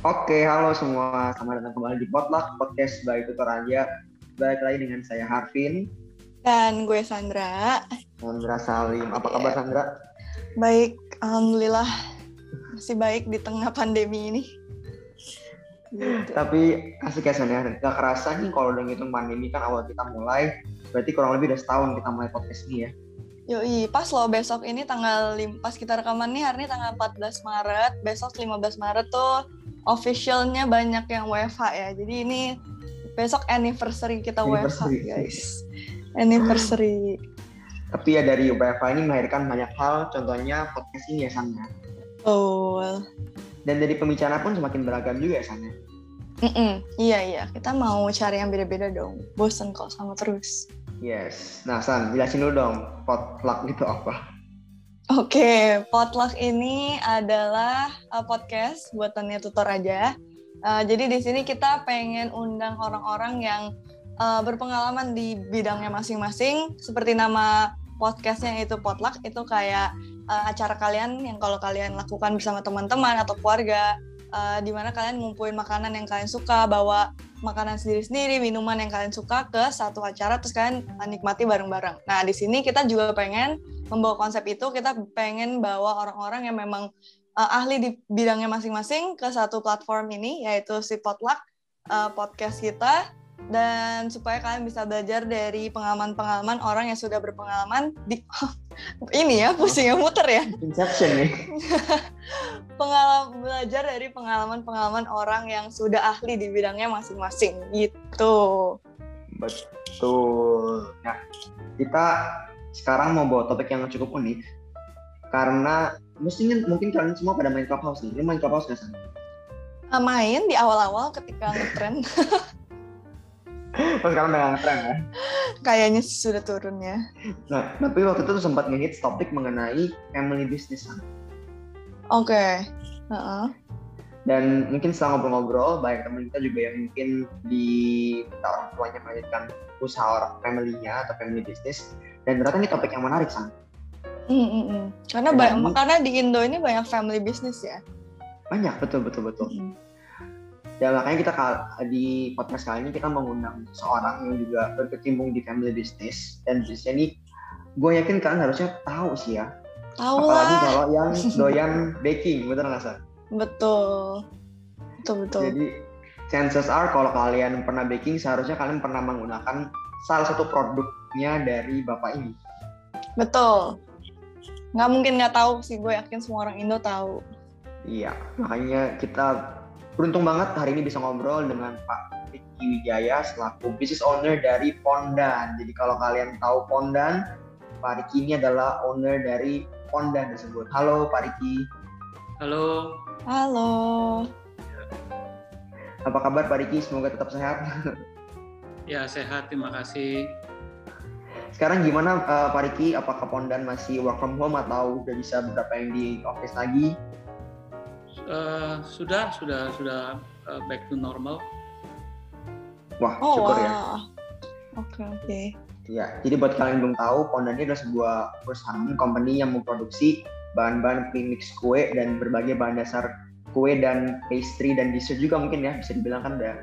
Oke, halo semua. Selamat datang kembali di Potluck Podcast by Tutor Aja. Balik lagi dengan saya Harvin. Dan gue Sandra. Sandra Salim. Apa kabar Sandra? Baik, Alhamdulillah. Masih baik di tengah pandemi ini. Gitu. Tapi asik ya Sandra, gak kerasa nih kalau udah ngitung pandemi kan awal kita mulai, berarti kurang lebih udah setahun kita mulai podcast ini ya. Yoi, pas loh besok ini tanggal pas kita rekaman nih hari ini tanggal 14 Maret, besok 15 Maret tuh officialnya banyak yang WFH ya. Jadi ini besok anniversary kita anniversary. WFH guys. Anniversary. Tapi ya dari WFH ini melahirkan banyak hal, contohnya podcast ini ya Sandra. Oh. Dan dari pembicara pun semakin beragam juga ya Sandra. Mm -mm, iya iya, kita mau cari yang beda-beda dong. Bosen kok sama terus. Yes. Nah, San, jelasin dulu dong potluck itu apa? Oke, potluck ini adalah uh, podcast buatannya tutor aja. Uh, jadi di sini kita pengen undang orang-orang yang uh, berpengalaman di bidangnya masing-masing. Seperti nama podcastnya itu potluck, itu kayak uh, acara kalian yang kalau kalian lakukan bersama teman-teman atau keluarga uh, di mana kalian ngumpulin makanan yang kalian suka, bawa makanan sendiri-sendiri, minuman yang kalian suka ke satu acara terus kalian nikmati bareng-bareng. Nah, di sini kita juga pengen membawa konsep itu, kita pengen bawa orang-orang yang memang uh, ahli di bidangnya masing-masing ke satu platform ini yaitu si Potluck uh, podcast kita dan supaya kalian bisa belajar dari pengalaman-pengalaman orang yang sudah berpengalaman di ini ya pusingnya muter ya. Inception nih. Pengalaman belajar dari pengalaman-pengalaman orang yang sudah ahli di bidangnya masing-masing gitu. Betul. Nah kita sekarang mau bawa topik yang cukup unik karena mestinya mungkin kalian semua pada main clubhouse nih. Main clubhouse nggak sih main di awal-awal ketika ngetren Pas sekarang udah ngetren ya. Kayaknya sudah turun ya. Nah, tapi waktu itu tuh sempat ngehit topik mengenai family business. Oke. Okay. Uh -uh. Dan mungkin setelah ngobrol-ngobrol, banyak teman kita juga yang mungkin di orang tuanya melanjutkan usaha orang family-nya atau family business. Dan ternyata ini topik yang menarik, Sang. Mm -mm. Karena banyak, karena di Indo ini banyak family business ya. Banyak, betul betul betul. Mm -hmm Ya makanya kita di podcast kali ini kita mengundang seorang yang juga berkecimpung di family business dan bisnisnya ini gue yakin kalian harusnya tahu sih ya. Tahu Apalagi lah. kalau yang doyan baking, betul nggak sih? Betul. Betul betul. Jadi chances are kalau kalian pernah baking seharusnya kalian pernah menggunakan salah satu produknya dari bapak ini. Betul. Nggak mungkin nggak tahu sih, gue yakin semua orang Indo tahu. Iya, makanya kita Beruntung banget hari ini bisa ngobrol dengan Pak Riki Wijaya selaku business owner dari Pondan. Jadi kalau kalian tahu Pondan, Pak Riki ini adalah owner dari Pondan tersebut. Halo Pak Riki. Halo. Halo. Apa kabar Pak Riki? Semoga tetap sehat. ya sehat, terima kasih. Sekarang gimana uh, Pak Riki? Apakah Pondan masih work from home atau udah bisa beberapa yang di office lagi? Uh, sudah sudah sudah uh, back to normal. Wah, oh, syukur ya. Oke okay, oke. Okay. Ya, jadi buat kalian yang belum tahu, Pondan ini adalah sebuah perusahaan company yang memproduksi bahan-bahan premix kue dan berbagai bahan dasar kue dan pastry dan dessert juga mungkin ya bisa dibilang kan ada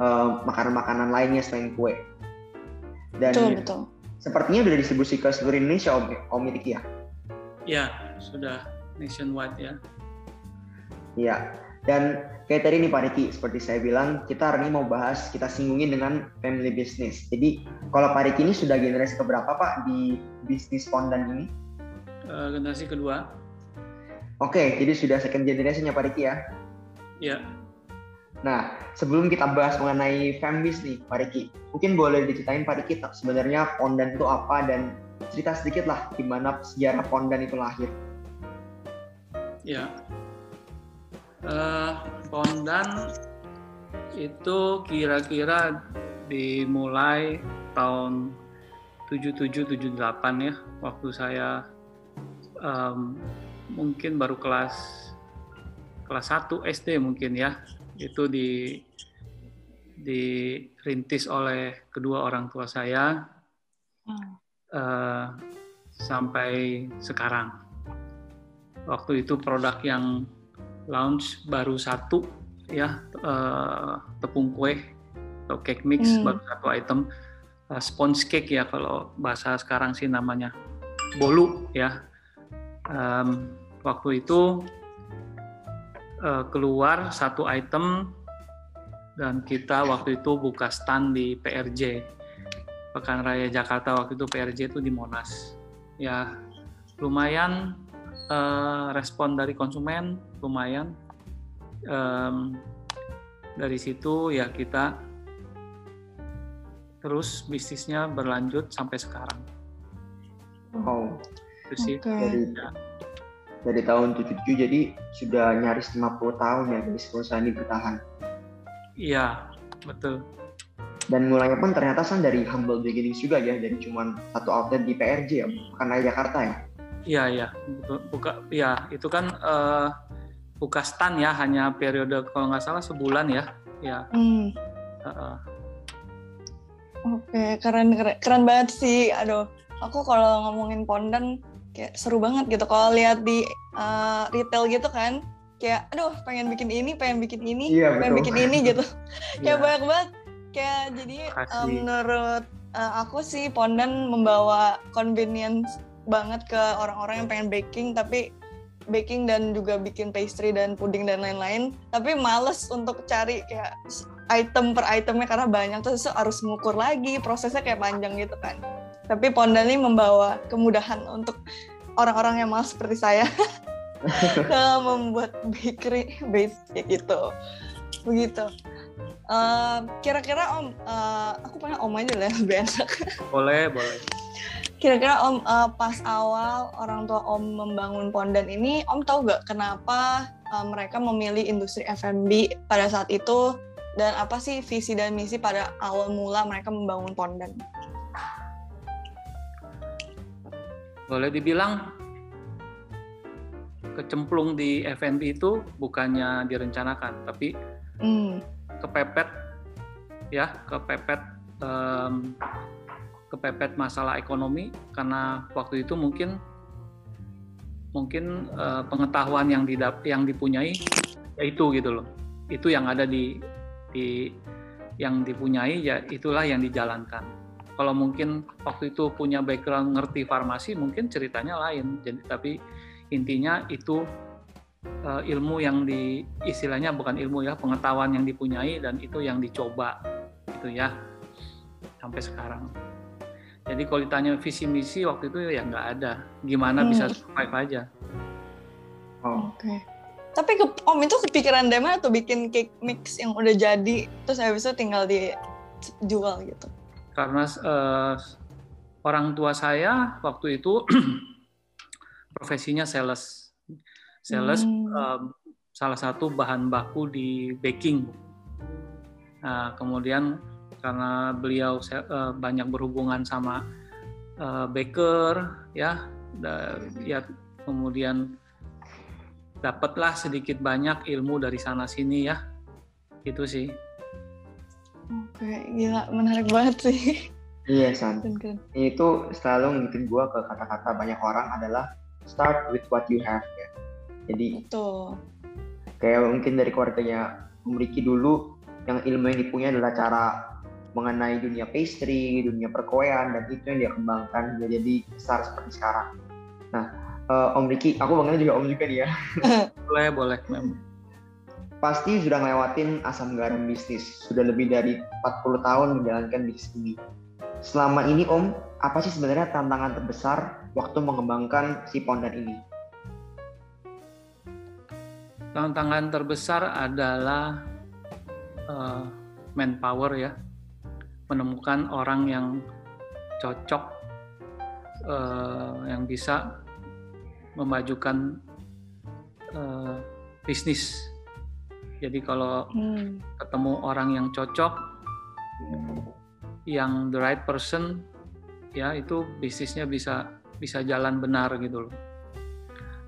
uh, makanan-makanan lainnya selain kue. Dan betul, betul. Sepertinya sudah distribusi ke seluruh Indonesia Om, Om ya? Ya, sudah nationwide ya. Iya. Dan kayak tadi nih Pak Riki, seperti saya bilang, kita hari ini mau bahas, kita singgungin dengan family business. Jadi kalau Pak Riki ini sudah generasi keberapa Pak di bisnis Pondan ini? Uh, generasi kedua. Oke, jadi sudah second generation ya Pak Riki ya? Iya. Nah, sebelum kita bahas mengenai family nih Pak Riki, mungkin boleh diceritain Pak Riki sebenarnya Pondan itu apa dan cerita sedikit lah gimana sejarah Pondan itu lahir. Ya, uh, Pondan itu kira-kira dimulai tahun 77-78 ya waktu saya um, mungkin baru kelas kelas 1 SD mungkin ya. Itu di dirintis oleh kedua orang tua saya uh, sampai sekarang. Waktu itu produk yang launch baru satu ya uh, tepung kue atau cake mix hmm. baru satu item. Uh, sponge cake ya kalau bahasa sekarang sih namanya. Bolu ya. Um, waktu itu uh, keluar satu item dan kita waktu itu buka stand di PRJ Pekan Raya Jakarta waktu itu PRJ itu di Monas. Ya lumayan uh, respon dari konsumen lumayan um, dari situ ya kita terus bisnisnya berlanjut sampai sekarang. Oh, itu sih okay. dari ya. dari tahun 77 jadi sudah nyaris 50 tahun ya bisnis perusahaan ini bertahan. Iya, betul. Dan mulainya pun ternyata kan dari humble beginnings juga ya, dari cuma satu outlet di PRJ ya, bukan Jakarta ya. Iya, iya, betul. Buka, ya itu kan uh, buka stand ya hanya periode kalau nggak salah sebulan ya. Ya hmm. uh -uh. oke keren, keren keren banget sih. Aduh aku kalau ngomongin pondan kayak seru banget gitu. Kalau lihat di uh, retail gitu kan kayak aduh pengen bikin ini pengen bikin ini iya, pengen bikin ini gitu. Kayak iya. banyak banget. Kayak jadi um, menurut uh, aku sih pondan membawa convenience banget ke orang-orang yang pengen baking tapi baking dan juga bikin pastry dan puding dan lain-lain. Tapi males untuk cari kayak item per itemnya karena banyak terus harus mengukur lagi prosesnya kayak panjang gitu kan. Tapi Pondan ini membawa kemudahan untuk orang-orang yang malas seperti saya ke membuat bakery base kayak gitu. Begitu. Uh, kira-kira om uh, aku pengen om aja lah lebih enak. Boleh boleh Kira-kira Om uh, pas awal orang tua Om membangun Pondan ini, Om tahu gak kenapa uh, mereka memilih industri F&B pada saat itu dan apa sih visi dan misi pada awal mula mereka membangun Pondan? Boleh dibilang kecemplung di F&B itu bukannya direncanakan, tapi mm. kepepet ya, kepepet um, kepepet masalah ekonomi karena waktu itu mungkin mungkin uh, pengetahuan yang didap yang dipunyai yaitu gitu loh. Itu yang ada di di yang dipunyai ya itulah yang dijalankan. Kalau mungkin waktu itu punya background ngerti farmasi mungkin ceritanya lain. Jadi tapi intinya itu uh, ilmu yang di istilahnya bukan ilmu ya pengetahuan yang dipunyai dan itu yang dicoba itu ya sampai sekarang jadi kalau ditanya visi misi waktu itu ya nggak ada. Gimana hmm. bisa survive aja. Oh. Oke. Okay. Tapi ke, Om itu kepikiran demo atau bikin cake mix yang udah jadi terus habis itu tinggal dijual gitu? Karena uh, orang tua saya waktu itu profesinya sales. Sales hmm. uh, salah satu bahan baku di baking. Nah, kemudian karena beliau uh, banyak berhubungan sama uh, baker ya. Da, ya kemudian dapatlah sedikit banyak ilmu dari sana sini ya. Itu sih. Oke gila menarik banget sih. Iya san. Itu selalu ngingetin gue ke kata-kata banyak orang adalah start with what you have ya. Jadi Betul. kayak mungkin dari keluarganya memiliki dulu yang ilmu yang dipunya adalah cara mengenai dunia pastry, dunia perkoean dan itu yang dia kembangkan dia jadi besar seperti sekarang. Nah, uh, Om Riki, aku bangunnya juga Om juga nih ya. boleh, boleh. Pasti sudah ngelewatin asam garam bisnis, sudah lebih dari 40 tahun menjalankan bisnis ini. Selama ini Om, apa sih sebenarnya tantangan terbesar waktu mengembangkan si Pondan ini? Tantangan terbesar adalah uh, manpower ya, menemukan orang yang cocok uh, yang bisa memajukan uh, bisnis. Jadi kalau hmm. ketemu orang yang cocok, yang the right person, ya itu bisnisnya bisa bisa jalan benar gitu loh.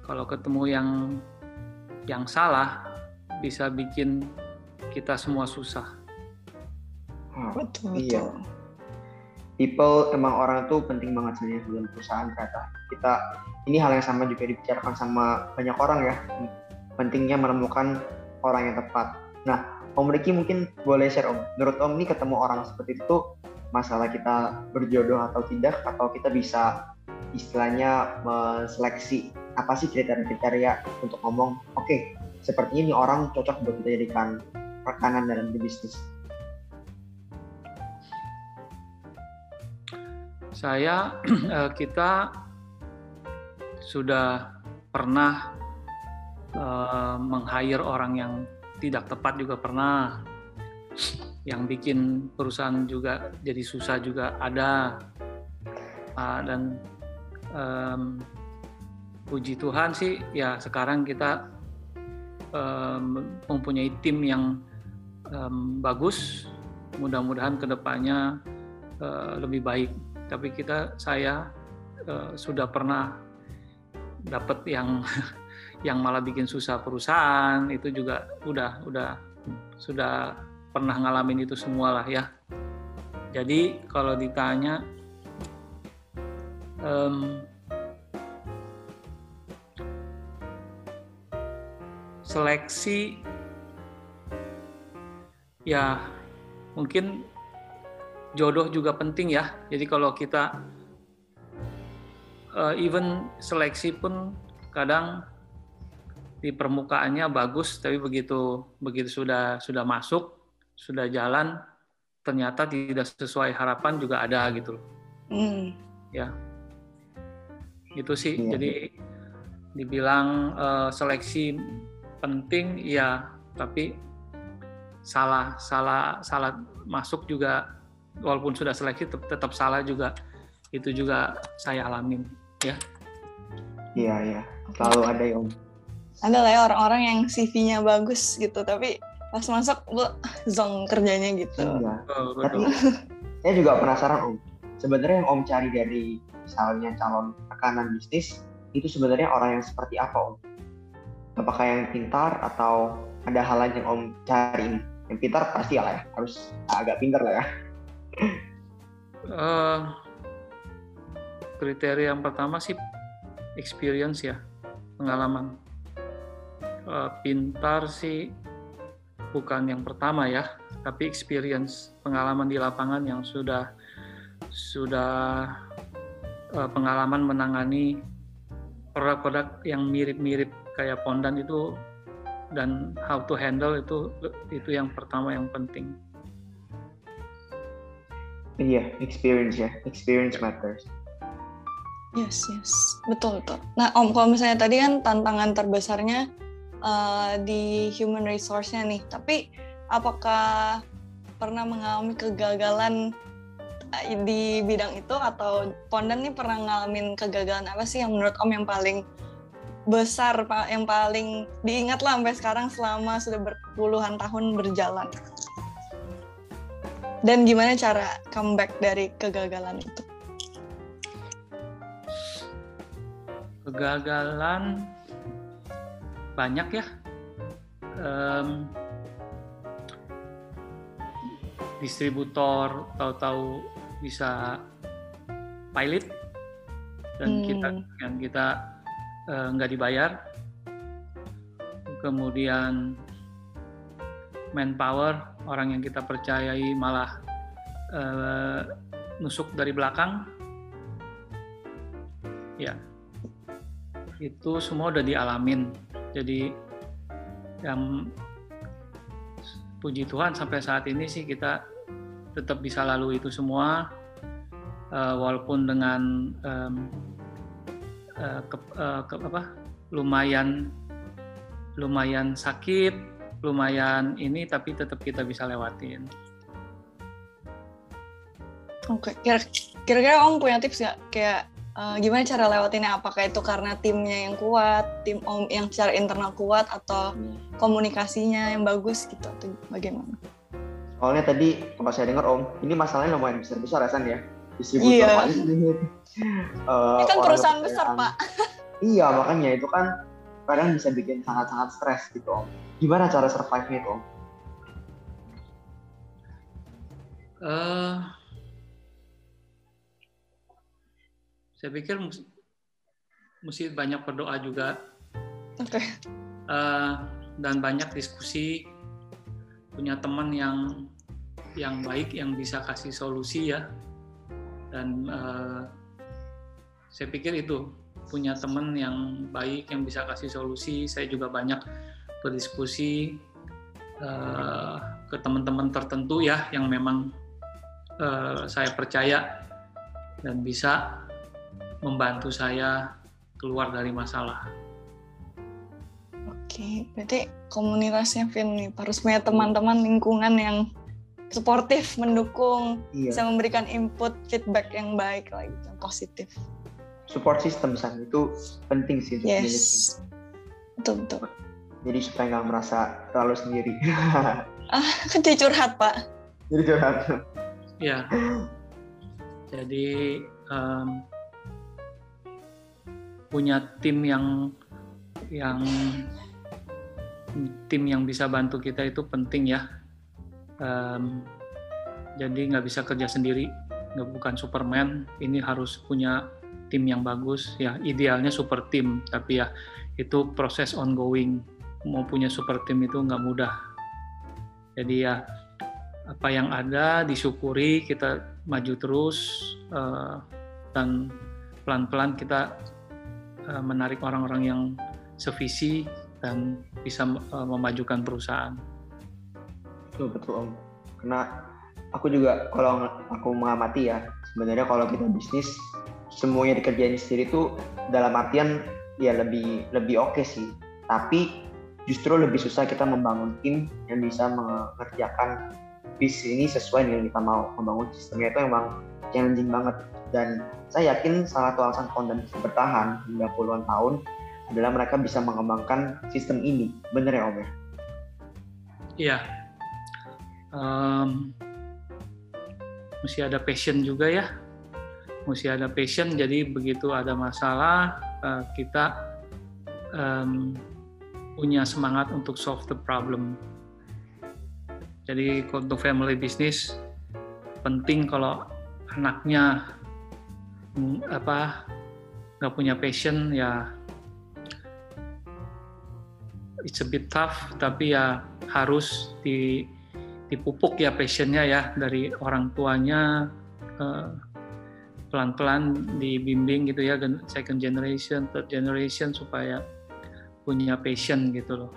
Kalau ketemu yang yang salah, bisa bikin kita semua susah. Hmm, betul, iya. betul. People emang orang tuh penting banget sebenarnya dalam perusahaan ternyata. Kita ini hal yang sama juga dibicarakan sama banyak orang ya. Pentingnya menemukan orang yang tepat. Nah, Om Riki mungkin boleh share Om. Menurut Om ini ketemu orang seperti itu masalah kita berjodoh atau tidak atau kita bisa istilahnya menseleksi apa sih kriteria-kriteria untuk ngomong oke okay, sepertinya ini orang cocok buat kita jadikan rekanan dalam bisnis. Saya eh, kita sudah pernah uh, meng-hire orang yang tidak tepat juga pernah. Yang bikin perusahaan juga jadi susah juga ada. Uh, dan um, puji Tuhan sih ya sekarang kita um, mempunyai tim yang um, bagus. Mudah-mudahan ke depannya uh, lebih baik tapi kita saya uh, sudah pernah dapat yang yang malah bikin susah perusahaan itu juga udah udah sudah pernah ngalamin itu semua lah ya. Jadi kalau ditanya um, seleksi ya mungkin jodoh juga penting ya. Jadi kalau kita uh, even seleksi pun kadang di permukaannya bagus, tapi begitu begitu sudah sudah masuk sudah jalan ternyata tidak sesuai harapan juga ada gitu loh. Mm. Ya. Itu sih. Yeah. Jadi dibilang uh, seleksi penting ya, tapi salah salah salah masuk juga walaupun sudah seleksi tetap, tetap salah juga. Itu juga saya alamin ya. Iya, iya. Selalu ada ya, Om. Ada lah ya orang-orang yang CV-nya bagus gitu, tapi pas masuk lu zong kerjanya gitu. Iya. Oh, Tapi saya juga penasaran Om. Sebenarnya yang Om cari dari misalnya calon rekanan bisnis itu sebenarnya orang yang seperti apa Om? Apakah yang pintar atau ada hal lain yang Om cari? Yang pintar pasti lah ya, harus agak pintar lah ya. Uh, kriteria yang pertama sih experience ya, pengalaman. Uh, pintar sih bukan yang pertama ya, tapi experience pengalaman di lapangan yang sudah sudah uh, pengalaman menangani produk-produk yang mirip-mirip kayak Pondan itu dan how to handle itu itu yang pertama yang penting. Iya, experience ya, experience matters. Yes, yes, betul betul. Nah, Om, kalau misalnya tadi kan tantangan terbesarnya uh, di human resource-nya nih. Tapi apakah pernah mengalami kegagalan eh, di bidang itu atau Pondan nih pernah ngalamin kegagalan apa sih yang menurut Om yang paling besar, yang paling diingat lah sampai sekarang selama sudah berpuluhan tahun berjalan? Dan gimana cara comeback dari kegagalan itu? Kegagalan banyak ya um, distributor tahu-tahu bisa pilot dan hmm. kita yang kita uh, nggak dibayar kemudian manpower orang yang kita percayai malah uh, nusuk dari belakang. Ya itu semua udah dialamin. Jadi yang puji Tuhan sampai saat ini sih kita tetap bisa lalu itu semua uh, walaupun dengan um, ke, ke, apa lumayan lumayan sakit lumayan ini tapi tetap kita bisa lewatin. Oke, kira-kira Om punya tips nggak kayak uh, gimana cara lewatinnya apakah itu karena timnya yang kuat tim om yang secara internal kuat atau hmm. komunikasinya yang bagus gitu atau bagaimana soalnya tadi kalau saya dengar om ini masalahnya lumayan besar besar rasan ya distributor iya. uh, ini kan perusahaan besar pak iya makanya itu kan kadang bisa bikin sangat sangat stres gitu om. Gimana cara survive nya itu om? Uh, saya pikir mesti, banyak berdoa juga. Okay. uh, dan banyak diskusi punya teman yang yang baik yang bisa kasih solusi ya. Dan uh, saya pikir itu punya teman yang baik yang bisa kasih solusi saya juga banyak berdiskusi uh, ke teman-teman tertentu ya yang memang uh, saya percaya dan bisa membantu saya keluar dari masalah. Oke, berarti komunitasnya Vin nih harus punya teman-teman lingkungan yang suportif, mendukung, iya. bisa memberikan input, feedback yang baik lah gitu, positif. Support system san itu penting sih untuk yes. Betul betul. Jadi supaya nggak merasa terlalu sendiri. ah, jadi curhat pak. Jadi curhat. Ya. Jadi um, punya tim yang yang tim yang bisa bantu kita itu penting ya. Um, jadi nggak bisa kerja sendiri, nggak bukan Superman. Ini harus punya tim yang bagus. Ya idealnya super tim, tapi ya itu proses ongoing. Mau punya super tim itu nggak mudah. Jadi ya apa yang ada disyukuri, kita maju terus uh, dan pelan-pelan kita Eh, menarik orang-orang yang sevisi dan bisa eh, memajukan perusahaan. Betul betul om. Karena aku juga kalau aku mengamati ya sebenarnya kalau kita bisnis semuanya dikerjain sendiri itu dalam artian ya lebih lebih oke okay sih. Tapi justru lebih susah kita membangun tim yang bisa mengerjakan bisnis ini sesuai dengan kita mau membangun sistemnya itu emang challenging banget dan saya yakin salah satu alasan Kondan bisa bertahan hingga puluhan tahun adalah mereka bisa mengembangkan sistem ini. Bener ya Om ya? Iya. Um, mesti ada passion juga ya. Mesti ada passion, jadi begitu ada masalah, uh, kita um, punya semangat untuk solve the problem. Jadi untuk family business penting kalau anaknya apa nggak punya passion ya it's a bit tough tapi ya harus di dipupuk ya passionnya ya dari orang tuanya uh, pelan-pelan dibimbing gitu ya second generation third generation supaya punya passion gitu loh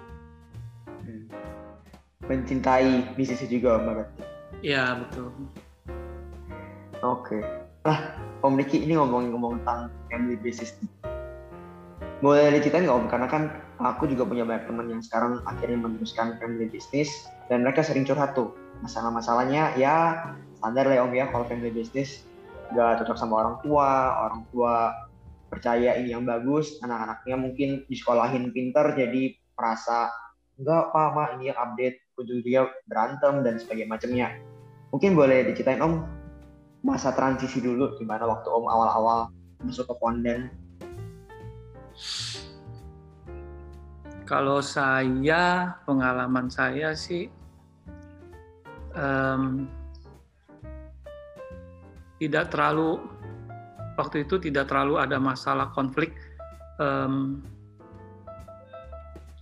hmm. mencintai bisnis juga mbak ya betul oke okay. lah Om Riki ini ngomong-ngomong tentang family business boleh diceritain nggak Om? Karena kan aku juga punya banyak teman yang sekarang akhirnya meneruskan family business dan mereka sering curhat tuh masalah-masalahnya ya standar lah Om ya kalau family business nggak cocok sama orang tua, orang tua percaya ini yang bagus, anak-anaknya mungkin disekolahin pinter jadi merasa enggak apa mak ini yang update, ujung-ujungnya berantem dan sebagainya macamnya. Mungkin boleh diceritain Om masa transisi dulu gimana waktu Om awal-awal masuk ke Pondan? Kalau saya, pengalaman saya sih um, tidak terlalu waktu itu tidak terlalu ada masalah konflik um,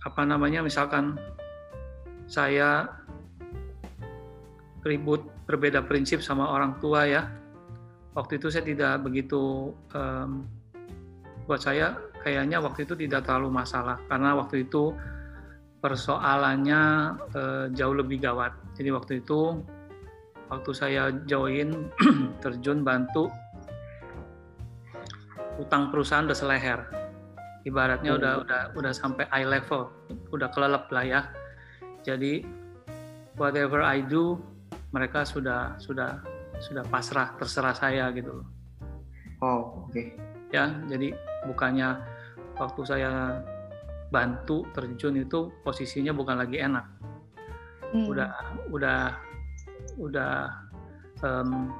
apa namanya misalkan saya ribut berbeda prinsip sama orang tua ya. Waktu itu saya tidak begitu um, buat saya kayaknya waktu itu tidak terlalu masalah karena waktu itu persoalannya uh, jauh lebih gawat. Jadi waktu itu waktu saya join terjun bantu utang perusahaan udah seleher. Ibaratnya udah hmm. udah udah sampai eye level, udah kelelep lah ya. Jadi whatever I do mereka sudah sudah sudah pasrah terserah saya gitu loh. Oh oke. Okay. Ya jadi bukannya waktu saya bantu terjun itu posisinya bukan lagi enak. Hmm. Udah udah udah um,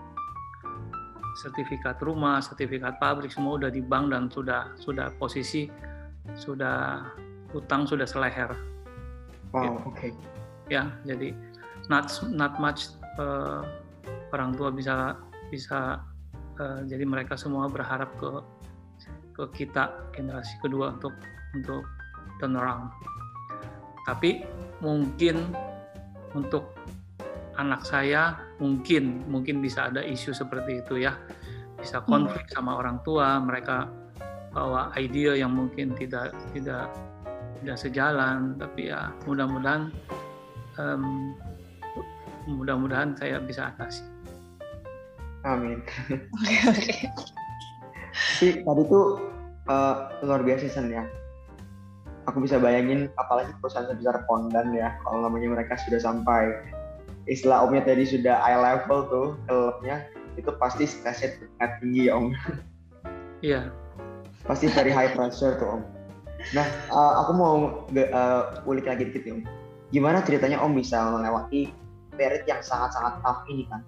sertifikat rumah, sertifikat pabrik semua udah di bank dan sudah sudah posisi sudah utang sudah seleher. Wow, gitu. oke. Okay. Ya, jadi not not much uh, orang tua bisa bisa uh, jadi mereka semua berharap ke ke kita generasi kedua untuk untuk turn around. Tapi mungkin untuk anak saya mungkin mungkin bisa ada isu seperti itu ya bisa hmm. konflik sama orang tua mereka bawa ide yang mungkin tidak tidak tidak sejalan tapi ya mudah-mudahan um, mudah-mudahan saya bisa atasi. Amin. Oke oke. Si tadi tuh uh, luar biasa sen ya. Aku bisa bayangin apalagi perusahaan sebesar Pondan ya kalau namanya mereka sudah sampai istilah omnya tadi sudah eye level tuh klubnya itu pasti stresnya tinggi ya om. Iya. Pasti very high pressure tuh om. Nah uh, aku mau uh, ulik lagi dikit om. Gimana ceritanya om bisa melewati period yang sangat-sangat tough ini kan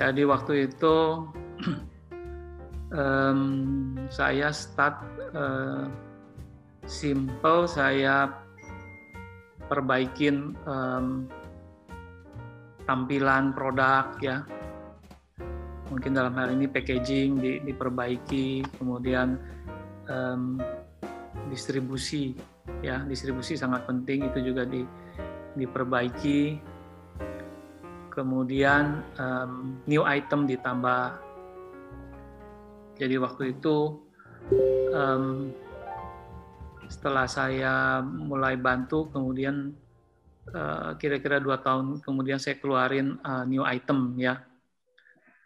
jadi waktu itu um, saya start uh, simple saya perbaikin um, tampilan produk ya. Mungkin dalam hal ini packaging di, diperbaiki, kemudian um, distribusi ya. Distribusi sangat penting itu juga di, diperbaiki, kemudian um, new item ditambah. Jadi waktu itu um, setelah saya mulai bantu, kemudian uh, kira-kira dua tahun kemudian saya keluarin uh, new item ya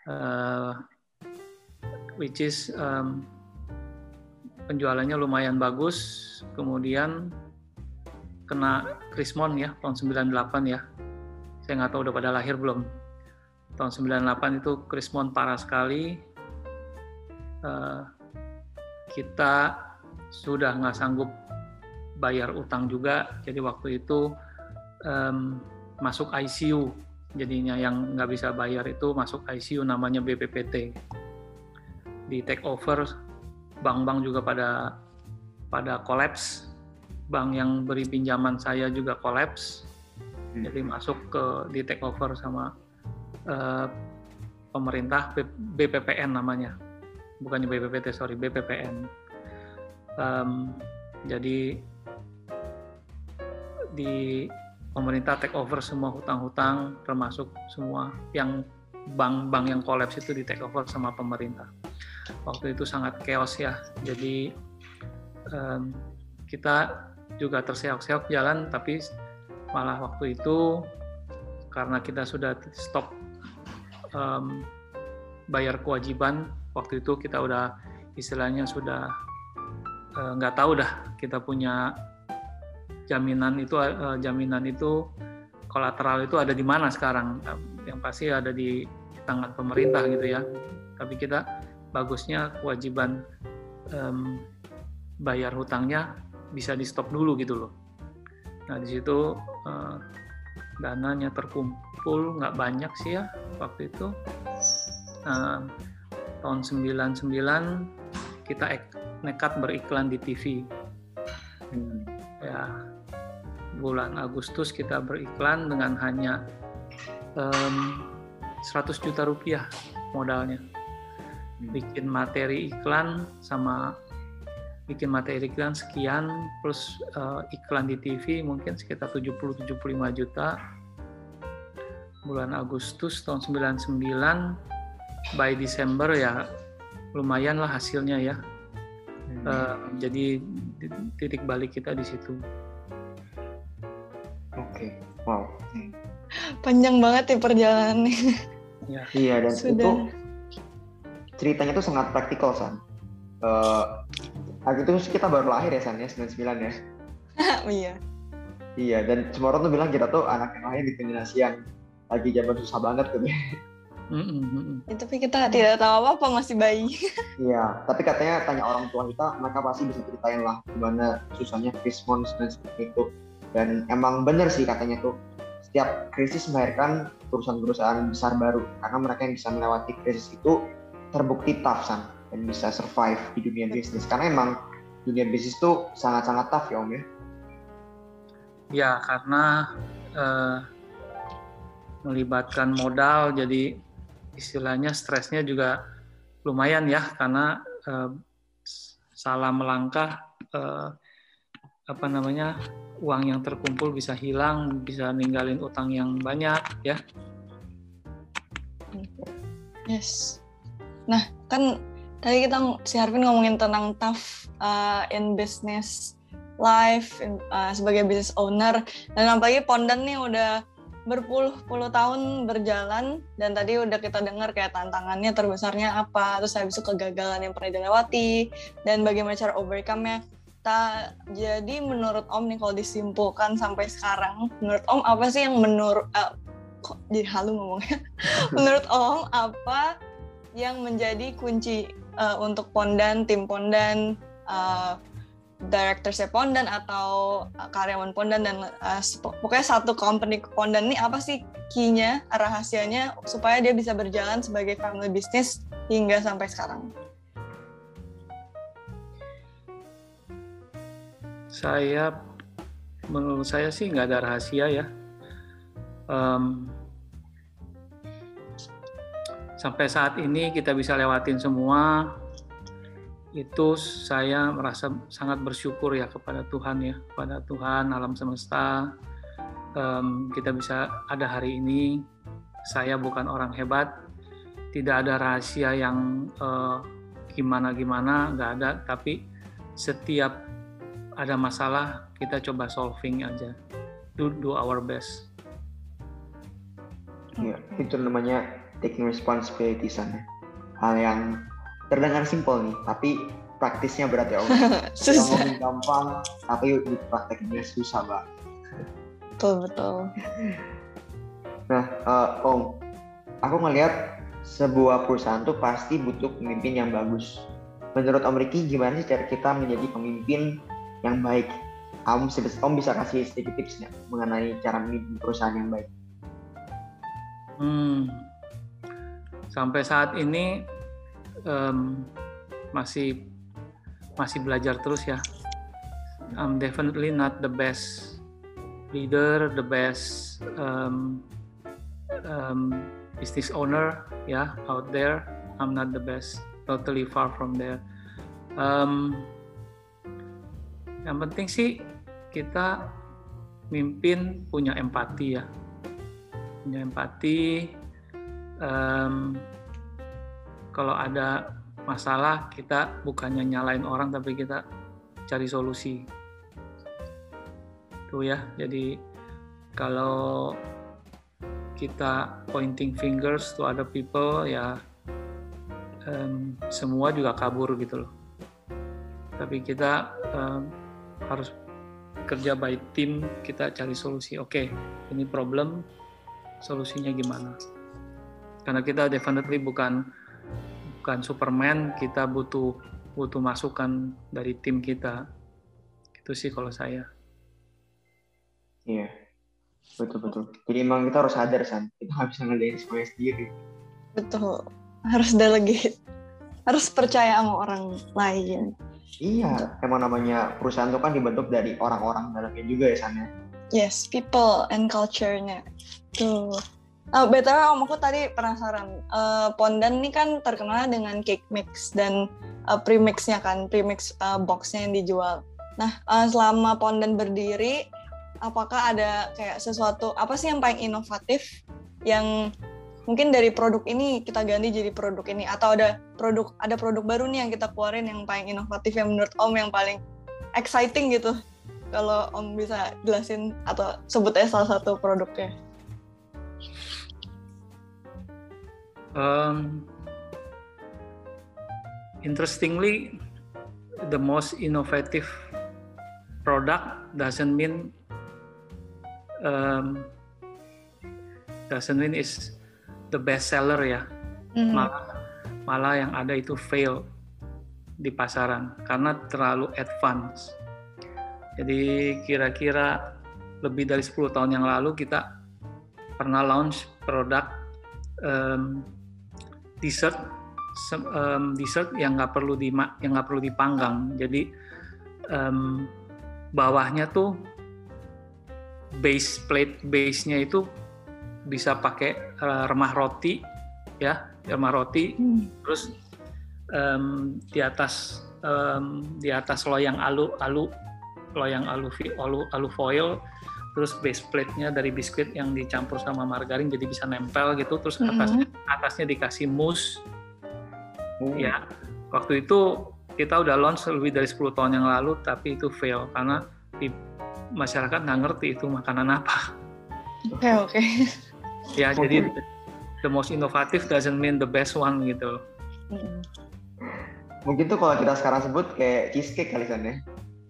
uh, which is um, penjualannya lumayan bagus. Kemudian kena Krismon ya tahun 98 ya. Saya nggak tahu udah pada lahir belum. Tahun 98 itu Krismon parah sekali. Uh, kita sudah nggak sanggup bayar utang juga. Jadi waktu itu um, masuk ICU jadinya. Yang nggak bisa bayar itu masuk ICU namanya BPPT di take over bank-bank juga pada pada kolaps. Bank yang beri pinjaman saya juga kolaps. Hmm. jadi masuk ke di take over sama uh, pemerintah BPPN namanya. Bukannya BPPT sorry BPPN um, jadi di pemerintah take over semua hutang-hutang termasuk semua yang bank-bank yang kolaps itu di take over sama pemerintah. Waktu itu sangat chaos ya. Jadi um, kita juga terseok-seok jalan tapi malah waktu itu karena kita sudah stop um, bayar kewajiban waktu itu kita udah istilahnya sudah nggak uh, tahu dah kita punya jaminan itu uh, jaminan itu kolateral itu ada di mana sekarang. Yang pasti ada di tangan pemerintah gitu ya. Tapi kita bagusnya kewajiban um, bayar hutangnya bisa di stop dulu gitu loh. Nah di situ uh, dananya terkumpul nggak banyak sih ya waktu itu. Uh, tahun 99 kita nekat beriklan di TV hmm. ya bulan Agustus kita beriklan dengan hanya um, 100 juta rupiah modalnya. Hmm. Bikin materi iklan sama bikin materi iklan sekian plus uh, iklan di TV mungkin sekitar 70-75 juta. Bulan Agustus tahun 99 by Desember ya lumayan lah hasilnya ya. Hmm. Uh, jadi titik balik kita di situ. Oke, okay. wow. Panjang banget ya perjalanannya. Ya. Iya dan Sudah. itu ceritanya tuh sangat praktikal san. Uh, itu kita baru lahir ya san ya 99 ya. iya. Iya dan semua orang tuh bilang kita tuh anak yang lahir di generasi yang lagi zaman susah banget gitu. Mm-hmm. Ya, tapi kita tidak tahu apa-apa masih bayi. iya, tapi katanya tanya orang tua kita, mereka pasti bisa ceritain lah gimana susahnya Christmas dan seperti itu dan emang bener sih katanya tuh setiap krisis melahirkan perusahaan-perusahaan besar baru karena mereka yang bisa melewati krisis itu terbukti tough san dan bisa survive di dunia bisnis karena emang dunia bisnis tuh sangat-sangat tough ya om ya ya karena eh, melibatkan modal jadi istilahnya stresnya juga lumayan ya karena eh, salah melangkah eh, apa namanya uang yang terkumpul bisa hilang, bisa ninggalin utang yang banyak ya. Yes. Nah, kan tadi kita si Harvin ngomongin tentang tough uh, in business life in, uh, sebagai business owner dan apalagi Pondan nih udah berpuluh-puluh tahun berjalan dan tadi udah kita dengar kayak tantangannya terbesarnya apa terus habis itu kegagalan yang pernah dilewati dan bagaimana cara overcome-nya. Ta, jadi menurut Om nih kalau disimpulkan sampai sekarang menurut Om apa sih yang menurut uh, kok jadi halu ngomongnya? Menurut Om apa yang menjadi kunci uh, untuk Pondan tim Pondan uh, director Pondan atau uh, karyawan Pondan dan uh, pokoknya satu company Pondan ini apa sih key-nya, rahasianya supaya dia bisa berjalan sebagai family business hingga sampai sekarang? Saya menurut saya sih nggak ada rahasia ya. Um, sampai saat ini kita bisa lewatin semua itu saya merasa sangat bersyukur ya kepada Tuhan ya kepada Tuhan alam semesta. Um, kita bisa ada hari ini saya bukan orang hebat. Tidak ada rahasia yang uh, gimana gimana nggak ada. Tapi setiap ada masalah kita coba solving aja. Do do our best. Ya itu namanya taking responsibility sana hal yang terdengar simpel nih, tapi praktisnya berat ya Om. susah. Ngomongin gampang, tapi di prakteknya susah banget. Betul betul. Nah, uh, Om, aku ngelihat sebuah perusahaan tuh pasti butuh pemimpin yang bagus. Menurut Om Riki, gimana sih cara kita menjadi pemimpin yang baik? Om, Om bisa kasih sedikit tipsnya mengenai cara memimpin perusahaan yang baik? Hmm, sampai saat ini um, masih masih belajar terus ya. I'm definitely not the best leader, the best um, um, business owner ya yeah, out there. I'm not the best, totally far from there. Um, yang penting sih kita mimpin punya empati ya, punya empati. Um, kalau ada masalah kita bukannya nyalain orang tapi kita cari solusi. Itu ya. Jadi kalau kita pointing fingers to other people ya um, semua juga kabur gitu loh. Tapi kita um, harus kerja by tim kita cari solusi. Oke okay, ini problem solusinya gimana? Karena kita definitely bukan bukan Superman, kita butuh butuh masukan dari tim kita. Itu sih kalau saya. Iya, betul betul. Jadi emang kita harus sadar san, kita nggak bisa ngerjain semuanya sendiri. Betul, harus delegate, harus percaya sama orang lain. Iya, emang namanya perusahaan itu kan dibentuk dari orang-orang dalamnya juga ya sana. Ya? Yes, people and culture-nya. Tuh. Uh, eh, BTW om aku tadi penasaran, uh, Pondan ini kan terkenal dengan cake mix dan uh, premixnya kan, premix uh, boxnya yang dijual. Nah, uh, selama Pondan berdiri, apakah ada kayak sesuatu apa sih yang paling inovatif yang mungkin dari produk ini kita ganti jadi produk ini atau ada produk ada produk baru nih yang kita keluarin yang paling inovatif yang menurut Om yang paling exciting gitu. Kalau Om bisa jelasin atau sebut aja salah satu produknya. Um, interestingly, the most innovative product doesn't mean um, doesn't mean is the best seller ya. Mm-hmm. Malah malah yang ada itu fail di pasaran karena terlalu advance. Jadi kira-kira lebih dari 10 tahun yang lalu kita pernah launch produk um, dessert um, dessert yang nggak perlu di yang nggak perlu dipanggang jadi um, bawahnya tuh base plate base-nya itu bisa pakai uh, remah roti ya remah roti hmm. terus um, di atas um, di atas loyang alu alu loyang alu, alu, alu foil terus base plate-nya dari biskuit yang dicampur sama margarin jadi bisa nempel gitu terus atasnya mm-hmm. atasnya dikasih mousse mm. ya waktu itu kita udah launch lebih dari 10 tahun yang lalu tapi itu fail karena di masyarakat nggak ngerti itu makanan apa oke okay, oke okay. ya okay. jadi the most innovative doesn't mean the best one gitu mm. mungkin tuh kalau kita sekarang sebut kayak cheesecake kali kan ya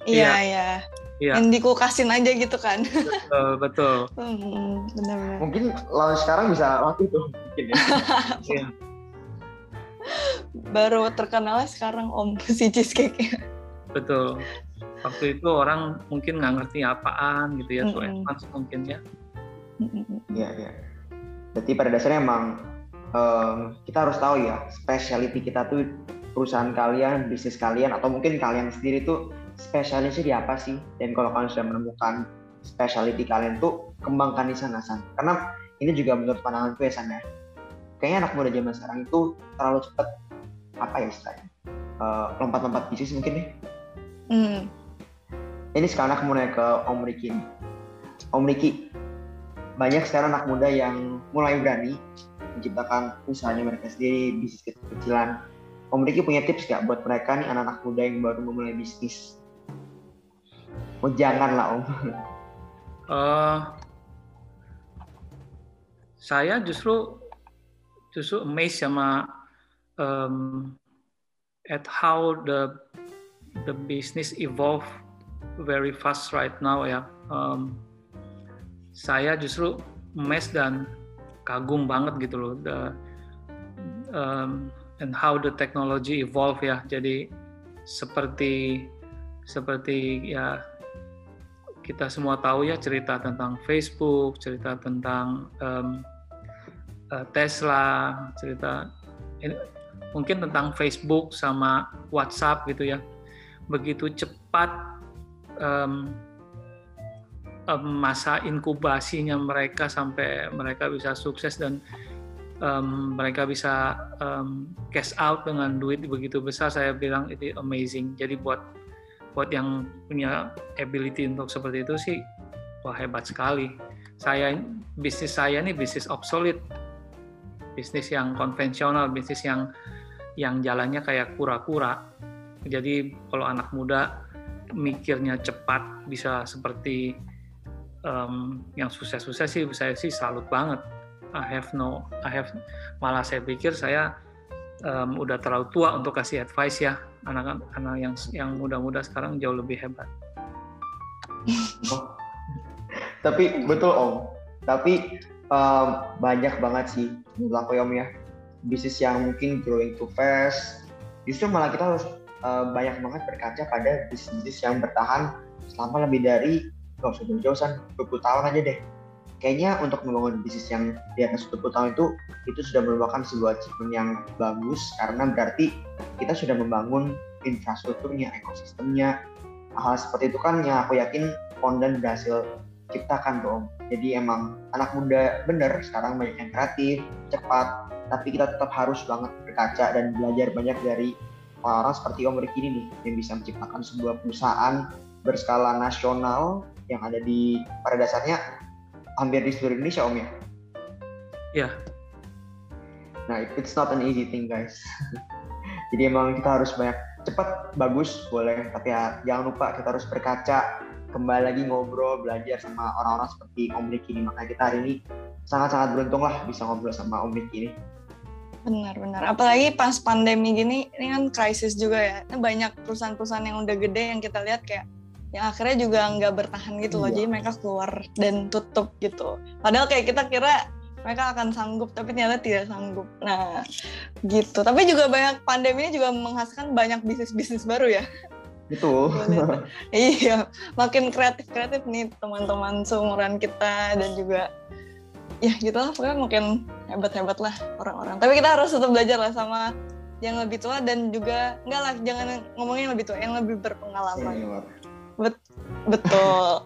iya iya Iya. Yang dikulkasin aja gitu kan. Betul, betul. Hmm, benar-benar. Mungkin lawan sekarang bisa waktu itu mungkin ya. iya. Baru terkenalnya sekarang Om si cheesecake. Betul. Waktu itu orang mungkin nggak ngerti apaan gitu ya, mm -hmm. so mungkin ya. Iya, iya. Berarti pada dasarnya emang um, kita harus tahu ya, specialty kita tuh perusahaan kalian, bisnis kalian, atau mungkin kalian sendiri tuh spesialisnya di apa sih? Dan kalau kalian sudah menemukan specialty kalian tuh kembangkan di sana San. Karena ini juga menurut pandangan gue San ya. Kayaknya anak muda zaman sekarang itu terlalu cepat apa ya istilahnya? Uh, lompat-lompat bisnis mungkin nih. Hmm. Ini sekarang aku mau nanya ke Om Riki nih. Om Riki, banyak sekarang anak muda yang mulai berani menciptakan usahanya mereka sendiri, bisnis kecil-kecilan. Om Riki punya tips nggak buat mereka nih anak-anak muda yang baru memulai bisnis? Oh jangan lah om. Uh, saya justru justru amazed sama um, at how the the business evolve very fast right now ya. Um, saya justru amazed dan kagum banget gitu loh the um, and how the technology evolve ya. Jadi seperti seperti ya kita semua tahu ya cerita tentang Facebook, cerita tentang um, Tesla, cerita ini, mungkin tentang Facebook sama WhatsApp gitu ya. Begitu cepat um, um, masa inkubasinya mereka sampai mereka bisa sukses dan um, mereka bisa um, cash out dengan duit begitu besar, saya bilang itu amazing. Jadi buat buat yang punya ability untuk seperti itu sih wah hebat sekali. Saya bisnis saya ini bisnis obsolete, bisnis yang konvensional, bisnis yang yang jalannya kayak kura-kura. Jadi kalau anak muda mikirnya cepat bisa seperti um, yang sukses-sukses sih saya sih salut banget. I have no, I have malah saya pikir saya um, udah terlalu tua untuk kasih advice ya anak-anak yang yang muda-muda sekarang jauh lebih hebat. Oh. Tapi betul Om. Tapi um, banyak banget sih menurut aku Om ya bisnis yang mungkin growing too fast. Justru malah kita harus uh, banyak banget berkaca pada bisnis-bisnis yang bertahan selama lebih dari gak usah jauh-jauhan 20 tahun aja deh kayaknya untuk membangun bisnis yang di atas 20 tahun itu itu sudah merupakan sebuah achievement yang bagus karena berarti kita sudah membangun infrastrukturnya, ekosistemnya. Hal seperti itu kan yang aku yakin Pondan berhasil ciptakan tuh Jadi emang anak muda bener sekarang banyak yang kreatif, cepat, tapi kita tetap harus banget berkaca dan belajar banyak dari orang-orang seperti Om Riki ini nih yang bisa menciptakan sebuah perusahaan berskala nasional yang ada di pada dasarnya hampir di seluruh Indonesia Om ya? Iya. Nah, it's not an easy thing guys. Jadi emang kita harus banyak cepat bagus boleh, tapi ya jangan lupa kita harus berkaca kembali lagi ngobrol belajar sama orang-orang seperti Om Riki ini. Makanya kita hari ini sangat-sangat beruntung lah bisa ngobrol sama Om Riki ini. Benar-benar. Apalagi pas pandemi gini, ini kan krisis juga ya. Banyak perusahaan-perusahaan yang udah gede yang kita lihat kayak yang akhirnya juga nggak bertahan gitu loh. Iya. Jadi mereka keluar dan tutup gitu. Padahal kayak kita kira mereka akan sanggup, tapi ternyata tidak sanggup. Nah, gitu. Tapi juga banyak pandemi ini juga menghasilkan banyak bisnis-bisnis baru ya. Itu. iya, makin kreatif-kreatif nih teman-teman seumuran kita dan juga ya gitu lah pokoknya makin hebat-hebat lah orang-orang. Tapi kita harus tetap belajar lah sama yang lebih tua dan juga enggak lah jangan ngomongin lebih tua, yang lebih berpengalaman. Bet betul.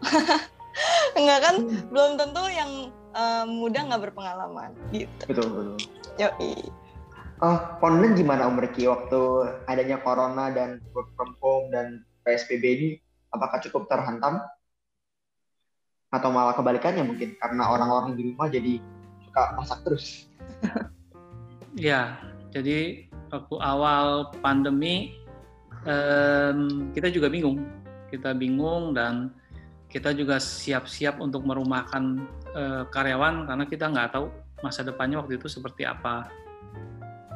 Enggak kan belum tentu yang uh, muda nggak berpengalaman gitu. Betul betul. Yoi. Oh, Ponden gimana Om Riki waktu adanya corona dan work from home dan PSBB ini apakah cukup terhantam atau malah kebalikannya mungkin karena orang-orang di rumah jadi suka masak terus ya jadi waktu awal pandemi um, kita juga bingung kita bingung dan kita juga siap-siap untuk merumahkan uh, karyawan karena kita nggak tahu masa depannya waktu itu seperti apa.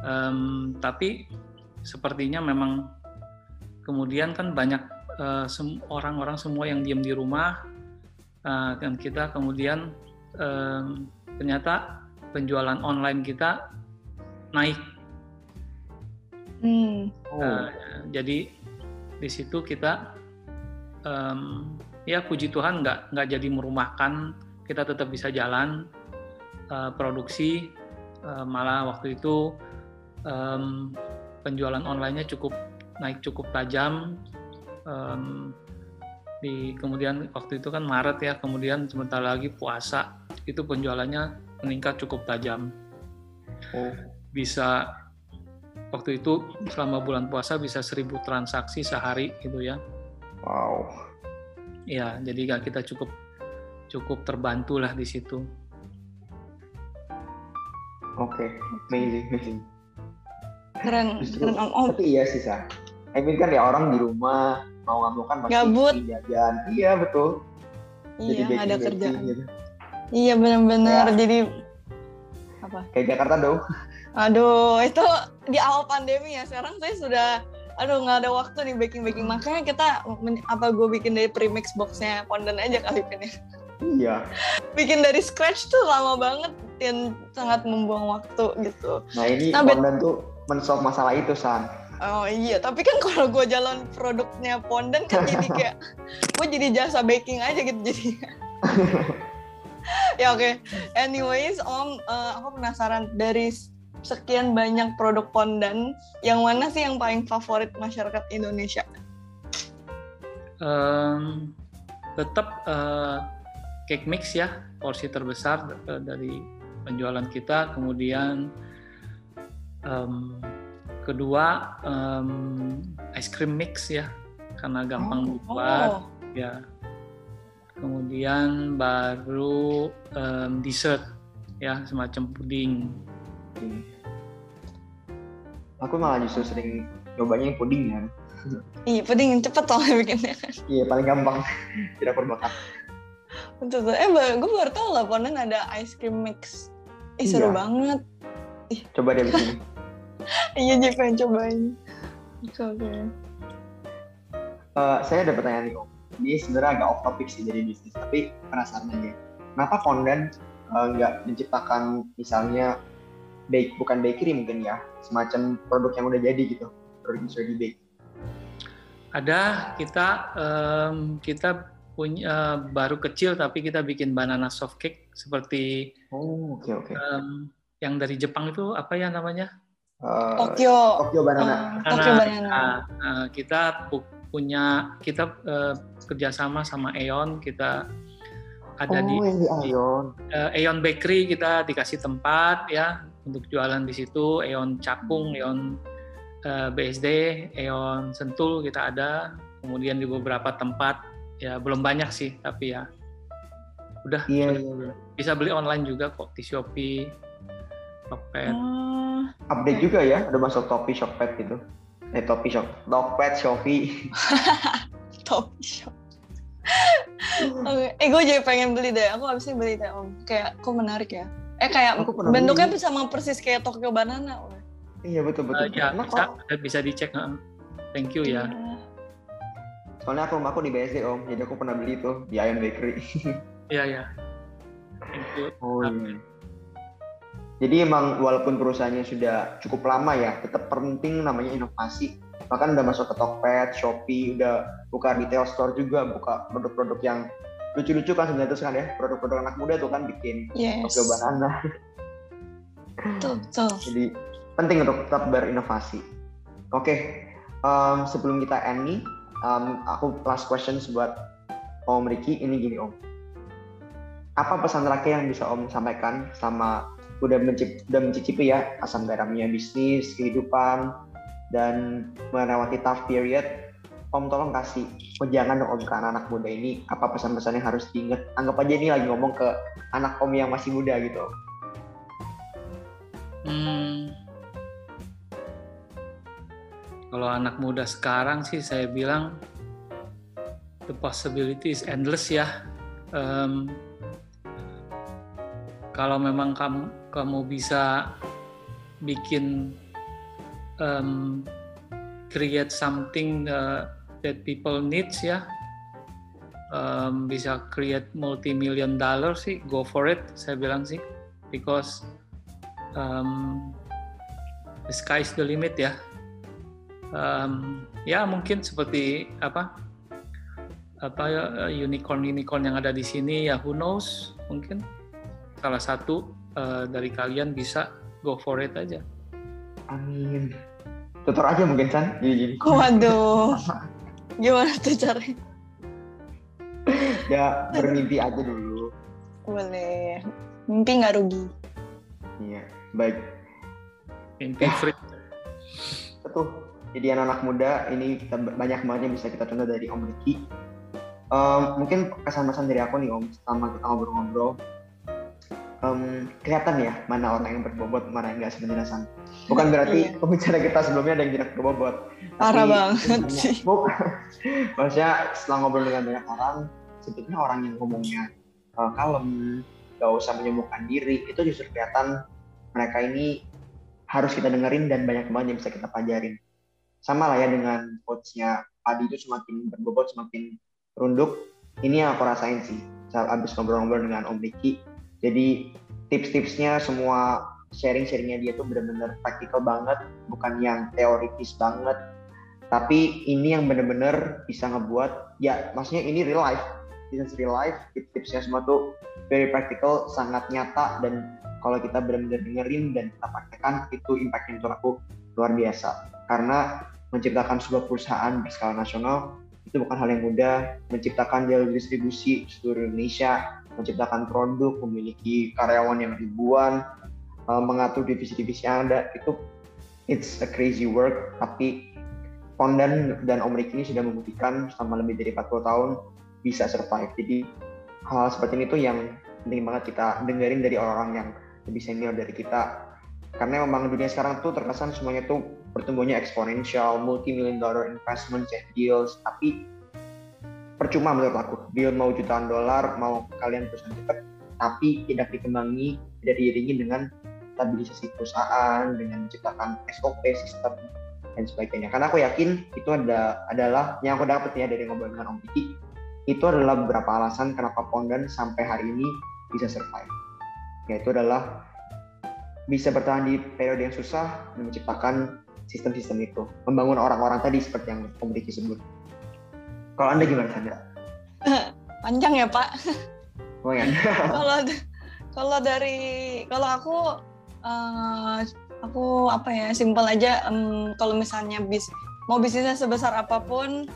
Um, tapi sepertinya memang kemudian kan banyak uh, orang-orang semua yang diam di rumah uh, dan kita kemudian um, ternyata penjualan online kita naik. Hmm. Uh, jadi di situ kita um, ya puji Tuhan nggak nggak jadi merumahkan. Kita tetap bisa jalan uh, produksi. Uh, malah waktu itu um, penjualan onlinenya cukup naik cukup tajam. Um, di kemudian waktu itu kan Maret ya kemudian sebentar lagi puasa. Itu penjualannya meningkat cukup tajam. Oh. bisa waktu itu selama bulan puasa bisa seribu transaksi sehari gitu ya. Wow. Ya, jadi kita cukup cukup terbantu lah di situ. Oke, okay. amazing, amazing. Keren, Justru, keren om om. Tapi iya sih sa. I mean kan ya orang di rumah mau nggak mau kan pasti Gabut. jajan. Iya betul. Iya, jadi ada kerjaan. Gitu. Iya benar-benar. Ya. Jadi apa? Kayak Jakarta dong. Aduh, itu di awal pandemi ya. Sekarang saya sudah, aduh nggak ada waktu nih baking baking. Makanya kita apa gue bikin dari premix boxnya Pondan aja kali ini. Iya. Bikin dari scratch tuh lama banget dan sangat membuang waktu gitu. Nah ini nah, Pondan tuh mensolve masalah itu san. Oh iya, tapi kan kalau gue jalan produknya Pondan kan jadi kayak gue jadi jasa baking aja gitu jadi. ya oke. Okay. Anyways, Om, uh, aku penasaran dari sekian banyak produk pondan, yang mana sih yang paling favorit masyarakat Indonesia? Um, tetap uh, cake mix ya, porsi terbesar uh, dari penjualan kita. Kemudian um, kedua um, ice cream mix ya, karena gampang oh, dibuat oh. ya. Kemudian baru um, dessert ya, semacam puding. Hmm aku malah justru sering nyobanya yang puding kan. Iya puding yang cepet loh bikinnya. Iya paling gampang. Tidak berbakat. Betul tuh eh gue baru tau lah Ponen ada ice cream mix. Ih, seru iya. banget. Ih. coba deh bikin. Iya jadi pengen cobain. Oke okay. uh, saya ada pertanyaan nih om. Ini sebenarnya agak off topic sih dari bisnis tapi penasaran aja. Kenapa Fondan eh, nggak uh, menciptakan misalnya bake bukan bakery mungkin ya semacam produk yang udah jadi gitu produk yang sudah bake ada kita um, kita punya uh, baru kecil tapi kita bikin banana soft cake seperti oh oke okay, oke. okay. um, yang dari Jepang itu apa ya namanya? Uh, Tokyo. Tokyo banana. Uh, Tokyo banana. uh, uh, kita punya kita uh, kerjasama sama Aeon kita ada oh, di, di Aeon. Uh, Aeon Bakery kita dikasih tempat ya untuk jualan di situ Eon Cakung, Eon uh, eh, BSD, Eon Sentul kita ada, kemudian di beberapa tempat ya belum banyak sih tapi ya udah iya, iya. bisa beli online juga kok di Shopee, Tokped. Uh, Update juga ya, udah masuk Shopee, Shopee gitu. Eh Shopee, Shop, Tokped, Shopee. Shopee, Shop. okay. Eh gue jadi pengen beli deh, aku habisnya beli deh om. Kayak kok menarik ya Eh kayak bentuknya bisa sama persis kayak Tokyo Banana. Iya betul betul. Uh, ya, bisa, bisa dicek. Thank you ya. Iya. Soalnya aku rumahku di BSD om, jadi aku pernah beli itu di Iron Bakery. Iya iya. Thank you. Oh, iya. Jadi emang walaupun perusahaannya sudah cukup lama ya, tetap penting namanya inovasi. Bahkan udah masuk ke Tokped, Shopee, udah buka retail store juga, buka produk-produk yang lucu-lucu kan sebenarnya tuh kan ya produk-produk anak muda tuh kan bikin yes. Tokyo Banana. Betul, betul. Jadi penting untuk tetap berinovasi. Oke, okay. um, sebelum kita end nih, um, aku last question buat Om Riki. Ini gini Om, apa pesan terakhir yang bisa Om sampaikan sama udah, mencip, udah mencicipi ya asam garamnya bisnis, kehidupan, dan melewati tough period Om tolong kasih jangan dong Om ke anak-anak muda ini apa pesan-pesan yang harus diingat. Anggap aja ini lagi ngomong ke anak Om yang masih muda gitu. Hmm. Kalau anak muda sekarang sih saya bilang the possibility is endless ya. Um, kalau memang kamu kamu bisa bikin um, create something uh, that people needs ya. Um, bisa create multi million dollar sih go for it saya bilang sih. Because um, the sky is the limit ya. Um, ya mungkin seperti apa apa unicorn unicorn yang ada di sini ya who knows mungkin salah satu uh, dari kalian bisa go for it aja. Amin. Tutor aja mungkin San jadi waduh Gimana tuh caranya? ya bermimpi aja dulu. Boleh. Mimpi nggak rugi. Iya, baik. Mimpi free. Betul. Jadi anak-anak muda ini kita banyak banget yang bisa kita contoh dari Om Riki. Um, mungkin kesan-kesan dari aku nih Om, selama kita ngobrol-ngobrol um, kelihatan ya mana orang yang berbobot, mana yang enggak sebenarnya Bukan berarti iya. pembicara kita sebelumnya ada yang tidak berbobot. Parah banget sih. Maksudnya setelah ngobrol dengan banyak orang, sebetulnya orang yang ngomongnya uh, kalem, gak usah menyembuhkan diri, itu justru kelihatan mereka ini harus kita dengerin dan banyak banget yang bisa kita pelajarin. Sama lah ya dengan coachnya Adi itu semakin berbobot, semakin runduk. Ini yang aku rasain sih saat abis ngobrol-ngobrol dengan Om Riki jadi tips-tipsnya semua sharing-sharingnya dia tuh bener-bener praktikal banget, bukan yang teoritis banget. Tapi ini yang bener-bener bisa ngebuat, ya maksudnya ini real life, business real life, tips-tipsnya semua tuh very practical, sangat nyata, dan kalau kita benar-benar dengerin dan kita praktekkan, itu impactnya untuk aku luar biasa. Karena menciptakan sebuah perusahaan berskala nasional itu bukan hal yang mudah. Menciptakan jalur distribusi seluruh Indonesia menciptakan produk, memiliki karyawan yang ribuan, uh, mengatur divisi-divisi yang ada itu it's a crazy work tapi Pondan dan Om Ricky ini sudah membuktikan selama lebih dari 40 tahun bisa survive. Jadi hal seperti ini tuh yang penting banget kita dengerin dari orang-orang yang lebih senior dari kita. Karena memang dunia sekarang tuh terkesan semuanya tuh pertumbuhannya eksponensial, multi million dollar investment deals, tapi percuma menurut aku. Deal mau jutaan dolar mau kalian perusahaan cepat tapi tidak dikembangi tidak diiringi dengan stabilisasi perusahaan dengan menciptakan SOP sistem dan sebagainya. Karena aku yakin itu ada adalah yang aku dapat ya dari ngobrol dengan Om Diki itu adalah beberapa alasan kenapa Pondan sampai hari ini bisa survive. Yaitu adalah bisa bertahan di periode yang susah dan menciptakan sistem-sistem itu. Membangun orang-orang tadi seperti yang Om Diki sebut kalau Anda gimana, Sandra? Panjang ya, Pak. Oh ya. Kalau kalau dari kalau aku uh, aku apa ya, simpel aja um, kalau misalnya bis mau bisnisnya sebesar apa pun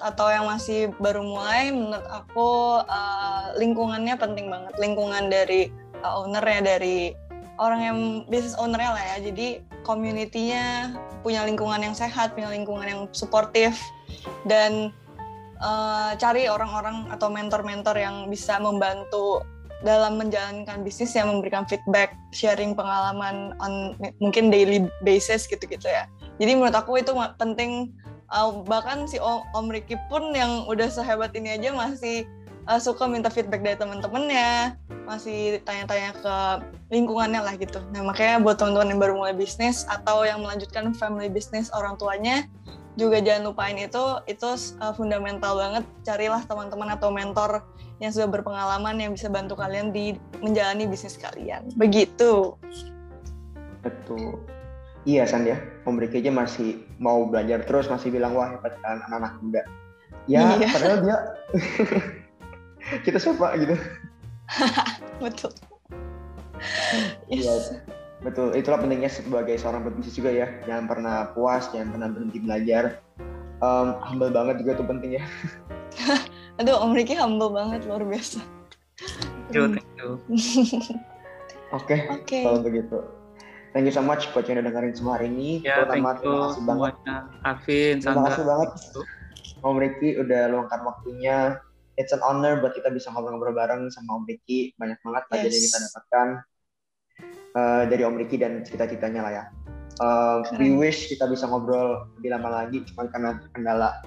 atau yang masih baru mulai menurut aku uh, lingkungannya penting banget lingkungan dari uh, owner ya dari orang yang bisnis ownernya lah ya jadi community-nya punya lingkungan yang sehat punya lingkungan yang suportif dan uh, cari orang-orang atau mentor-mentor yang bisa membantu dalam menjalankan bisnis yang memberikan feedback, sharing pengalaman on mungkin daily basis gitu-gitu ya. Jadi menurut aku itu penting uh, bahkan si Om, Om Ricky pun yang udah sehebat ini aja masih uh, suka minta feedback dari teman-temannya, masih tanya-tanya ke lingkungannya lah gitu. Nah makanya buat teman-teman yang baru mulai bisnis atau yang melanjutkan family business orang tuanya, juga jangan lupain itu itu uh, fundamental banget. Carilah teman-teman atau mentor yang sudah berpengalaman yang bisa bantu kalian di menjalani bisnis kalian. Begitu. Betul. Iya San ya. Pemberi aja masih mau belajar terus masih bilang wah hebat kan anak-anak muda. Ya iya. padahal dia kita siapa gitu betul yes. ya, Betul, itulah pentingnya sebagai seorang pebisnis juga ya. Jangan pernah puas, jangan pernah berhenti belajar. Um, humble banget juga itu penting ya. Aduh, Om Riki humble banget, luar biasa. Thank you, thank you. Oke, okay, okay. kalau begitu. Thank you so much buat yang udah dengerin semua hari ini. Ya, Terutama terima kasih banget. Arvin, Terima kasih banget. Om Ricky udah luangkan waktunya. It's an honor buat kita bisa ngobrol-ngobrol bareng sama Om Ricky. Banyak banget pelajaran Yes. yang kita dapatkan uh, dari Om Ricky dan cita-citanya lah ya. Uh, we wish kita bisa ngobrol lebih lama lagi, cuma karena kendala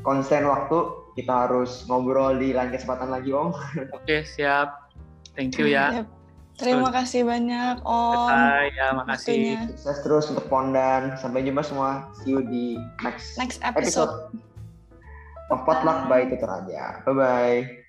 konsen waktu, kita harus ngobrol di lain kesempatan lagi Om. Oke, siap. Thank you ya. Yep. Terima kasih banyak Om. Bye, ya, makasih. waktunya. Sukses terus untuk Pondan. Sampai jumpa semua. See you di next Next episode. episode Potluck by Tutor aja. Bye-bye.